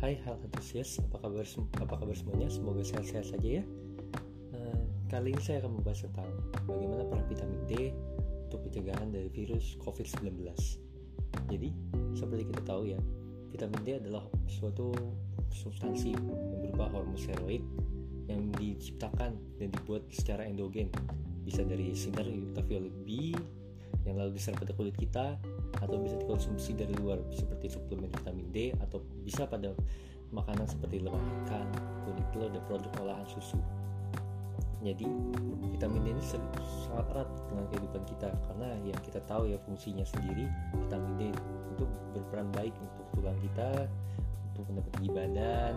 Hai hal antusias, apa kabar apa kabar semuanya? Semoga sehat-sehat saja ya. Uh, kali ini saya akan membahas tentang bagaimana peran vitamin D untuk pencegahan dari virus COVID-19. Jadi, seperti kita tahu ya, vitamin D adalah suatu substansi yang berupa hormon steroid yang diciptakan dan dibuat secara endogen bisa dari sinar ultraviolet B yang lalu diserap pada kulit kita atau bisa dikonsumsi dari luar seperti suplemen vitamin D atau bisa pada makanan seperti lemak ikan, kulit telur dan produk olahan susu. Jadi vitamin D ini sangat erat dengan kehidupan kita karena yang kita tahu ya fungsinya sendiri vitamin D itu berperan baik untuk tulang kita, untuk mendapat badan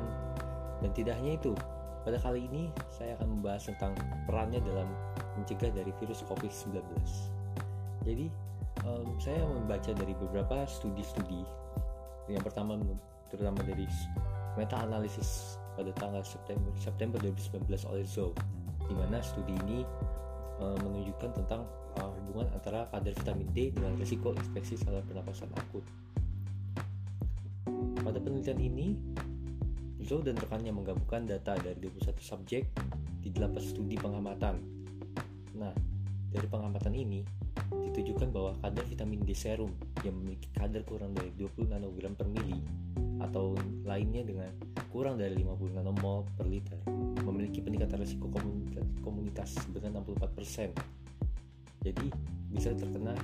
dan tidak hanya itu. Pada kali ini saya akan membahas tentang perannya dalam mencegah dari virus COVID-19. Jadi um, saya membaca dari beberapa studi-studi. Yang pertama terutama dari meta analisis pada tanggal September September 2019 oleh Zhou, di mana studi ini um, menunjukkan tentang uh, hubungan antara kadar vitamin D dengan risiko infeksi saluran pernapasan akut. Pada penelitian ini, Zhou dan rekannya menggabungkan data dari 21 subjek di 8 studi pengamatan. Nah, dari pengamatan ini, ditujukan bahwa kadar vitamin D serum yang memiliki kadar kurang dari 20 nanogram per mili atau lainnya dengan kurang dari 50 nanomol per liter memiliki peningkatan risiko komunitas, komunitas dengan 64%. Jadi bisa terkena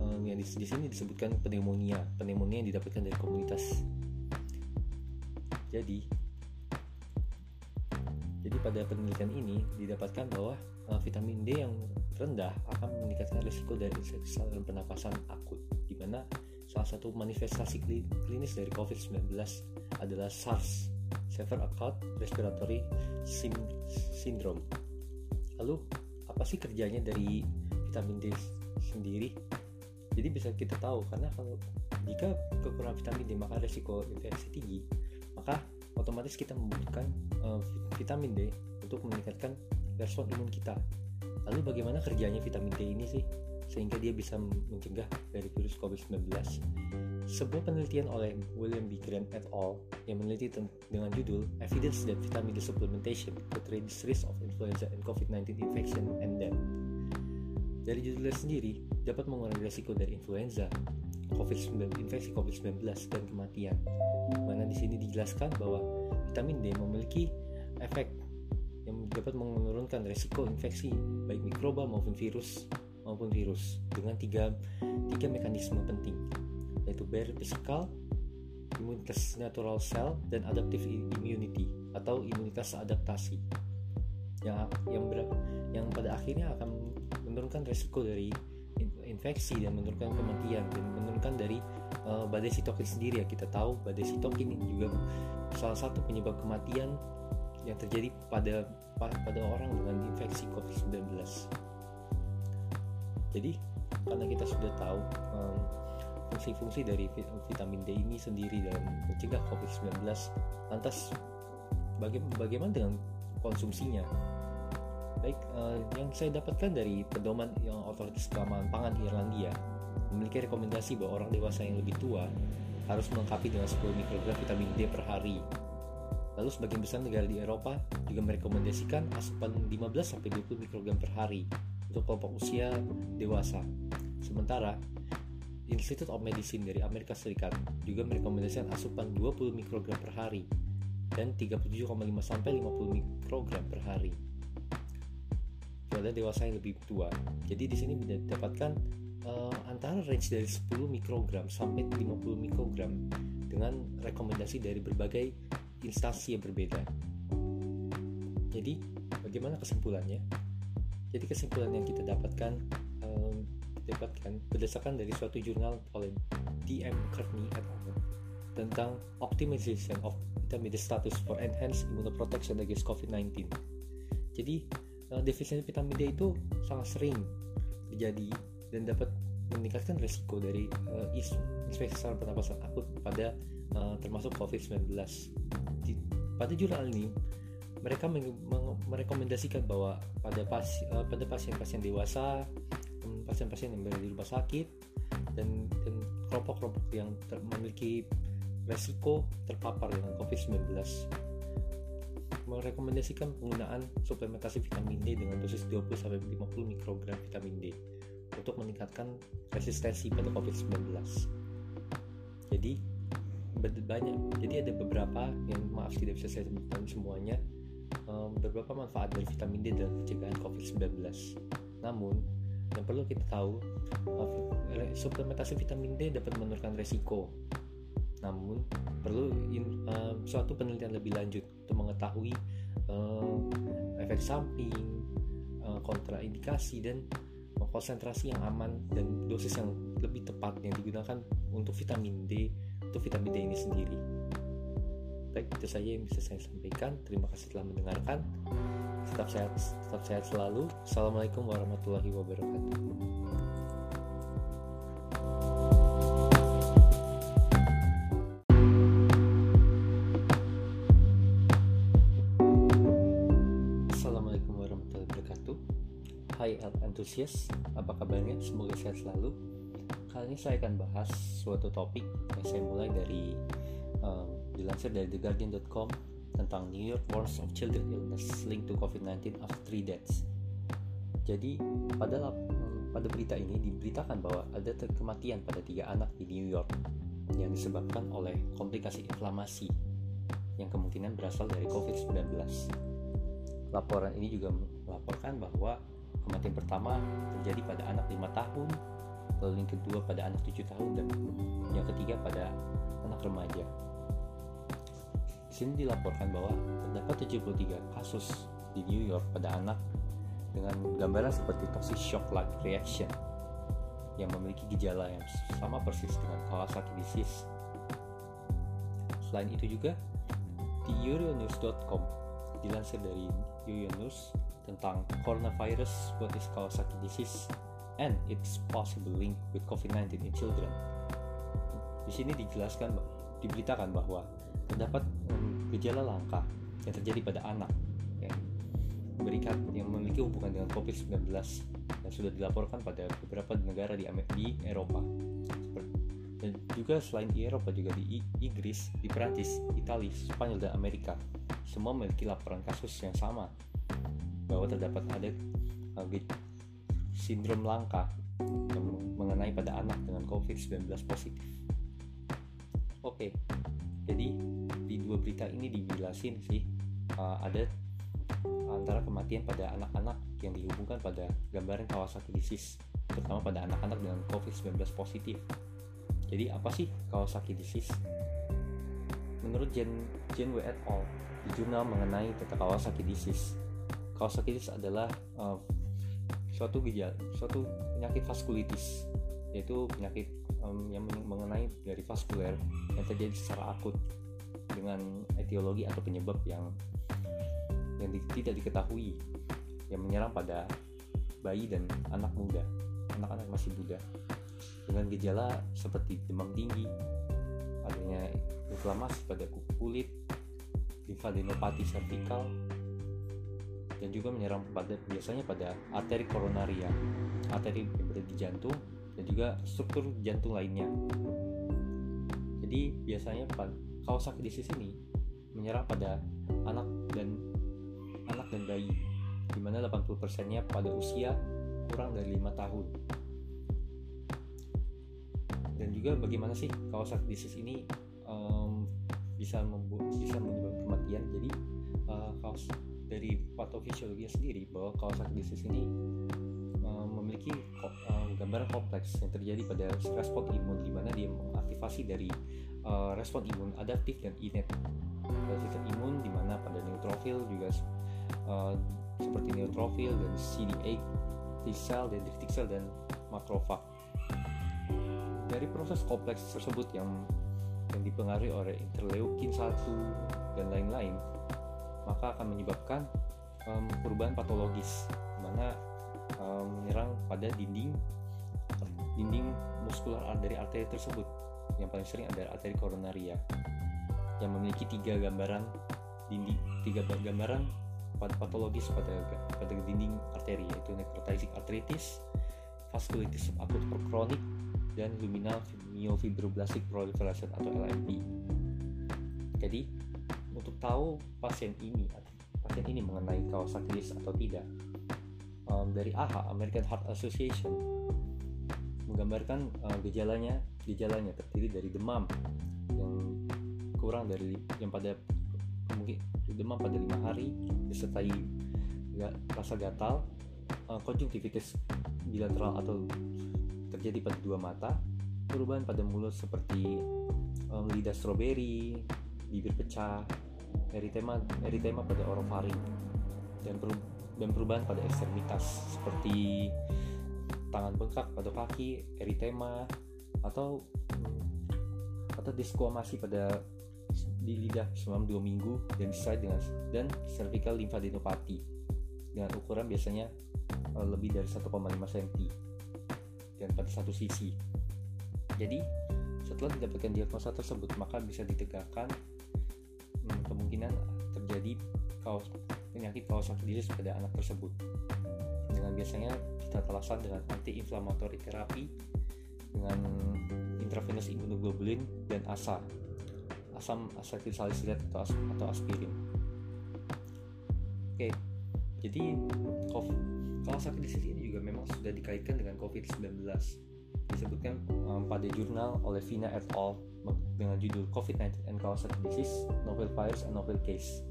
um, yang di, di sini disebutkan pneumonia, pneumonia yang didapatkan dari komunitas. Jadi jadi pada penelitian ini didapatkan bahwa vitamin D yang rendah akan meningkatkan risiko dari infeksi saluran pernapasan akut, di mana salah satu manifestasi klinis dari COVID-19 adalah SARS, Severe Acute Respiratory Syndrome. Lalu, apa sih kerjanya dari vitamin D sendiri? Jadi bisa kita tahu karena kalau jika kekurangan vitamin D maka risiko infeksi tinggi, maka otomatis kita membutuhkan uh, vitamin D untuk meningkatkan respon imun kita Lalu bagaimana kerjanya vitamin D ini sih? Sehingga dia bisa mencegah dari virus COVID-19. Sebuah penelitian oleh William B. Grant et al. yang meneliti dengan judul Evidence that Vitamin D Supplementation could reduce risk of influenza and COVID-19 infection and death. Dari judulnya sendiri, dapat mengurangi risiko dari influenza, COVID-19, infeksi COVID-19 dan kematian. Mana di sini dijelaskan bahwa vitamin D memiliki efek dapat menurunkan resiko infeksi baik mikroba maupun virus maupun virus dengan tiga, tiga mekanisme penting yaitu barrier physical, imunitas natural cell, dan adaptive immunity atau imunitas adaptasi. Yang yang ber, yang pada akhirnya akan menurunkan resiko dari infeksi dan menurunkan kematian dan menurunkan dari uh, badai sitokin sendiri. Ya kita tahu badai sitokin juga salah satu penyebab kematian yang terjadi pada pada orang dengan infeksi COVID-19. Jadi karena kita sudah tahu um, fungsi-fungsi dari vitamin D ini sendiri dalam mencegah COVID-19, lantas baga bagaimana dengan konsumsinya? Baik, uh, yang saya dapatkan dari pedoman yang otoritas keamanan pangan Irlandia memiliki rekomendasi bahwa orang dewasa yang lebih tua harus melengkapi dengan 10 mikrogram vitamin D per hari Lalu sebagian besar negara di Eropa juga merekomendasikan asupan 15-20 mikrogram per hari untuk kelompok usia dewasa. Sementara, Institute of Medicine dari Amerika Serikat juga merekomendasikan asupan 20 mikrogram per hari dan 37,5 sampai 50 mikrogram per hari pada dewasa yang lebih tua. Jadi di sini didapatkan uh, antara range dari 10 mikrogram sampai 50 mikrogram dengan rekomendasi dari berbagai instansi yang berbeda. Jadi, bagaimana kesimpulannya? Jadi kesimpulan yang kita dapatkan um, dapatkan berdasarkan dari suatu jurnal oleh D.M. Kearney et al. tentang optimization of vitamin D status for enhanced immunoprotection against COVID-19. Jadi, uh, defisiensi vitamin D itu sangat sering terjadi dan dapat meningkatkan risiko dari uh, infeksi saluran pernapasan akut pada uh, termasuk COVID-19 pada jurnal ini, mereka merekomendasikan bahwa pada pas, uh, pada pasien-pasien dewasa, pasien-pasien yang berada di rumah sakit dan, dan kelompok-kelompok yang ter, memiliki resiko terpapar dengan COVID-19 merekomendasikan penggunaan suplementasi vitamin D dengan dosis 20-50 mikrogram vitamin D untuk meningkatkan resistensi pada COVID-19. Jadi banyak. Jadi ada beberapa yang maaf tidak bisa saya sebutkan semuanya um, beberapa manfaat dari vitamin D dalam pencegahan COVID-19. Namun yang perlu kita tahu suplementasi vitamin D dapat menurunkan resiko. Namun perlu in, uh, suatu penelitian lebih lanjut untuk mengetahui uh, efek samping, kontraindikasi dan konsentrasi yang aman dan dosis yang lebih tepat yang digunakan untuk vitamin D untuk vitamin D ini sendiri. Baik, itu saja yang bisa saya sampaikan. Terima kasih telah mendengarkan. Tetap sehat, tetap sehat selalu. Assalamualaikum warahmatullahi wabarakatuh. Hai Enthusiast, apa kabarnya? Semoga sehat selalu. Kali ini saya akan bahas suatu topik yang saya mulai dari um, dilansir dari theguardian.com tentang New York warns of children illness linked to COVID-19 after three deaths. Jadi pada pada berita ini diberitakan bahwa ada kematian pada tiga anak di New York yang disebabkan oleh komplikasi inflamasi yang kemungkinan berasal dari COVID-19. Laporan ini juga melaporkan bahwa Kematian pertama terjadi pada anak 5 tahun, lalu yang kedua pada anak 7 tahun dan yang ketiga pada anak remaja. Di sini dilaporkan bahwa terdapat 73 kasus di New York pada anak dengan gambaran seperti toxic shock like reaction yang memiliki gejala yang sama persis dengan Kawasaki disease. Selain itu juga di euronews.com dilansir dari Euronews tentang coronavirus, what is Kawasaki disease, and its possible link with COVID-19 in children. Di sini dijelaskan, diberitakan bahwa terdapat gejala langka yang terjadi pada anak yang berikan yang memiliki hubungan dengan COVID-19 yang sudah dilaporkan pada beberapa negara di, di Eropa. Dan juga selain di Eropa juga di Inggris, di Prancis, Italia, Spanyol, dan Amerika. Semua memiliki laporan kasus yang sama bahwa terdapat ada uh, sindrom langka yang mengenai pada anak dengan COVID-19 positif. Oke, jadi di dua berita ini dijelasin sih uh, ada antara kematian pada anak-anak yang dihubungkan pada gambaran Kawasaki disease, terutama pada anak-anak dengan COVID-19 positif. Jadi apa sih Kawasaki disease? Menurut Jen, Jen W et al. di jurnal mengenai tentang Kawasaki disease, Kawasaki adalah uh, suatu gejala, suatu penyakit vaskulitis, yaitu penyakit um, yang mengenai dari vaskuler yang terjadi secara akut dengan etiologi atau penyebab yang yang di, tidak diketahui yang menyerang pada bayi dan anak muda, anak-anak masih muda. Dengan gejala seperti demam tinggi, adanya inflamasi pada kulit, limfadenopati sertikal, dan juga menyerang pada biasanya pada arteri koronaria, arteri yang berada di jantung dan juga struktur jantung lainnya. Jadi biasanya Kawasaki disease ini menyerang pada anak dan anak dan bayi, di mana 80%-nya pada usia kurang dari lima tahun. Dan juga bagaimana sih Kawasaki disease ini um, bisa membuat bisa menyebabkan kematian? Jadi uh, dari patofisiologi sendiri bahwa Kawasaki disease ini uh, memiliki uh, gambaran kompleks yang terjadi pada respon imun di mana dia mengaktifasi dari uh, respon imun adaptif dan innate. Dari sistem imun di mana pada neutrofil juga uh, seperti neutrofil dan CD8 T cell dendritic cell dan makrofag dari proses kompleks tersebut yang yang dipengaruhi oleh interleukin 1 dan lain-lain maka akan menyebabkan um, perubahan patologis mana um, menyerang pada dinding dinding muskular dari arteri tersebut yang paling sering adalah arteri koronaria yang memiliki tiga gambaran dinding tiga gambaran pada patologis pada pada dinding arteri yaitu necrotizing arthritis, vasculitis subakut kronik dan luminal myofibroblastic proliferation atau LMP. jadi untuk tahu pasien ini pasien ini mengenai Kawasaki disease atau tidak. Um, dari AHA American Heart Association menggambarkan uh, gejalanya gejalanya terdiri dari demam yang kurang dari yang pada mungkin demam pada lima hari disertai rasa gatal uh, konjungtivitis bilateral atau terjadi pada dua mata perubahan pada mulut seperti um, lidah stroberi bibir pecah eritema eritema pada orofaring dan dan perubahan pada ekstremitas seperti tangan bengkak pada kaki eritema atau atau diskuamasi pada di lidah selama dua minggu dan disertai dengan dan cervical lymphadenopathy dengan ukuran biasanya uh, lebih dari 1,5 cm dan pada satu sisi. Jadi setelah didapatkan diagnosa tersebut maka bisa ditegakkan hmm, kemungkinan terjadi kaos penyakit disease pada anak tersebut. Dengan biasanya kita terlaksana dengan anti-inflammatory terapi dengan intravenous immunoglobulin dan ASA asam asetil salisilat atau, as atau aspirin. Oke jadi Kawasaki disease ini juga memang sudah dikaitkan dengan COVID-19 disebutkan um, pada jurnal oleh Vina et al dengan judul COVID-19 and Kawasaki disease novel virus and novel case.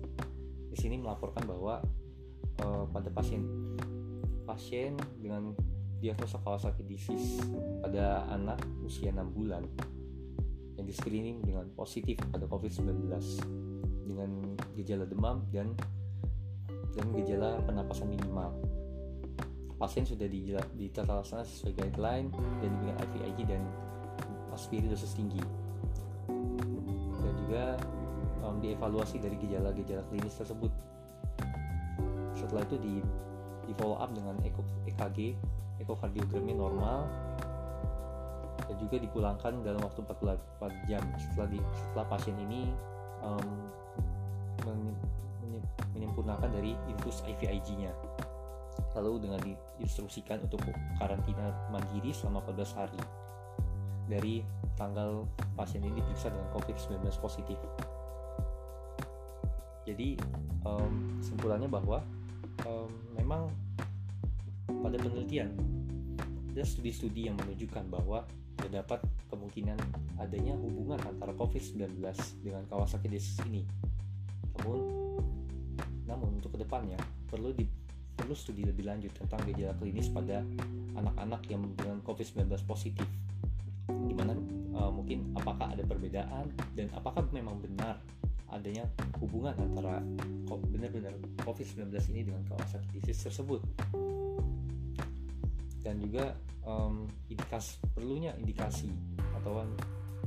Di sini melaporkan bahwa uh, pada pasien pasien dengan diagnosa Kawasaki disease pada anak usia 6 bulan yang di screening dengan positif pada COVID-19 dengan gejala demam dan dan gejala penapasan minimal. Pasien sudah ditata laksana sesuai guideline dan diberikan IVIG dan aspirin dosis tinggi juga um, dievaluasi dari gejala-gejala klinis tersebut. Setelah itu di, di follow up dengan EKG ekokardiogramnya normal dan juga dipulangkan dalam waktu 48 jam. Setelah di, setelah pasien ini um, menyempurnakan dari infus IVIG-nya lalu dengan diinstruksikan untuk karantina mandiri selama 14 hari dari tanggal pasien ini diperiksa dengan COVID-19 positif. Jadi um, kesimpulannya bahwa um, memang pada penelitian ada studi-studi yang menunjukkan bahwa terdapat kemungkinan adanya hubungan antara COVID-19 dengan Kawasaki disease ini. Namun, namun untuk ke depannya perlu di, perlu studi lebih lanjut tentang gejala klinis pada anak-anak yang dengan COVID-19 positif di mana uh, mungkin apakah ada perbedaan dan apakah memang benar adanya hubungan antara benar-benar COVID-19 ini dengan Kawasaki disease tersebut? Dan juga um, indikasi perlunya indikasi atau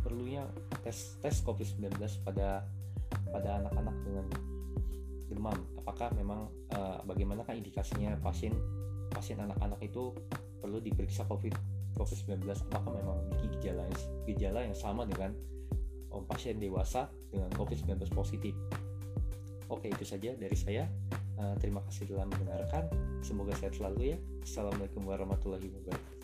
perlunya tes tes COVID-19 pada pada anak-anak dengan demam. Apakah memang uh, bagaimanakah indikasinya pasien pasien anak-anak itu perlu diperiksa COVID COVID-19 apakah memang memiliki gejala gejala yang sama dengan um, pasien dewasa dengan COVID-19 positif? Oke itu saja dari saya. Uh, terima kasih telah mendengarkan. Semoga sehat selalu ya. Assalamualaikum warahmatullahi wabarakatuh